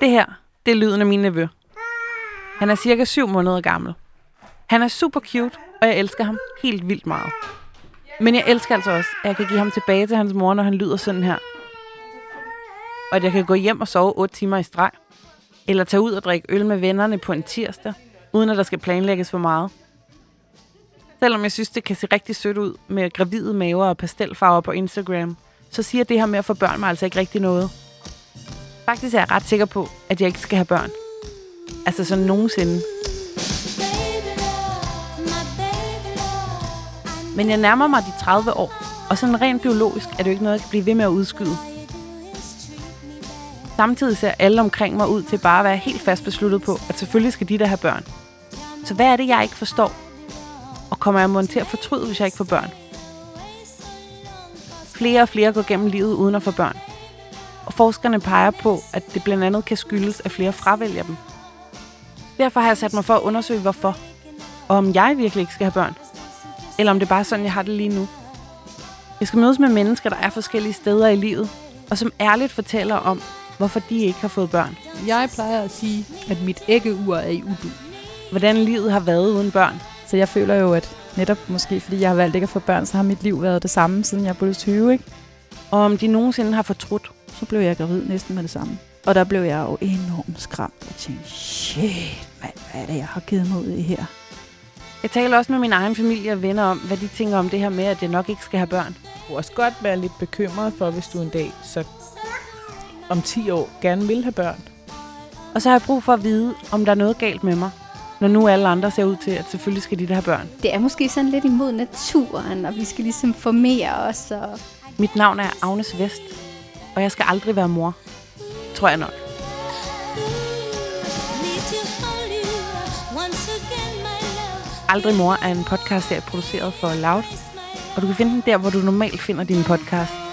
Det her, det er lyden af min nevø. Han er cirka 7 måneder gammel. Han er super cute, og jeg elsker ham helt vildt meget. Men jeg elsker altså også, at jeg kan give ham tilbage til hans mor, når han lyder sådan her. Og at jeg kan gå hjem og sove 8 timer i streg. Eller tage ud og drikke øl med vennerne på en tirsdag, uden at der skal planlægges for meget. Selvom jeg synes, det kan se rigtig sødt ud med gravide maver og pastelfarver på Instagram, så siger det her med at få børn mig altså ikke rigtig noget. Faktisk er jeg ret sikker på, at jeg ikke skal have børn. Altså sådan nogensinde. Men jeg nærmer mig de 30 år, og sådan rent biologisk er det jo ikke noget, jeg kan blive ved med at udskyde. Samtidig ser alle omkring mig ud til bare at være helt fast besluttet på, at selvfølgelig skal de der have børn. Så hvad er det, jeg ikke forstår? Og kommer jeg måske til at fortryde, hvis jeg ikke får børn? Flere og flere går gennem livet uden at få børn. Og forskerne peger på, at det blandt andet kan skyldes, at flere fravælger dem. Derfor har jeg sat mig for at undersøge, hvorfor. Og om jeg virkelig ikke skal have børn. Eller om det er bare sådan, jeg har det lige nu. Jeg skal mødes med mennesker, der er forskellige steder i livet, og som ærligt fortæller om, hvorfor de ikke har fået børn. Jeg plejer at sige, at mit æggeur er i udu. Hvordan livet har været uden børn. Så jeg føler jo, at netop måske, fordi jeg har valgt ikke at få børn, så har mit liv været det samme, siden jeg blev 20, ikke? Og om de nogensinde har fortrudt. Så blev jeg gravid næsten med det samme. Og der blev jeg jo enormt skræmt og tænkte, shit, mand, hvad er det, jeg har givet mig ud i her? Jeg taler også med min egen familie og venner om, hvad de tænker om det her med, at jeg nok ikke skal have børn. Du kunne også godt være lidt bekymret for, hvis du en dag så om 10 år gerne vil have børn. Og så har jeg brug for at vide, om der er noget galt med mig, når nu alle andre ser ud til, at selvfølgelig skal de der have børn. Det er måske sådan lidt imod naturen, og vi skal ligesom formere os. Og... Mit navn er Agnes Vest, og jeg skal aldrig være mor. Tror jeg nok. Aldrig Mor er en podcast, der er produceret for Loud, og du kan finde den der, hvor du normalt finder din podcast.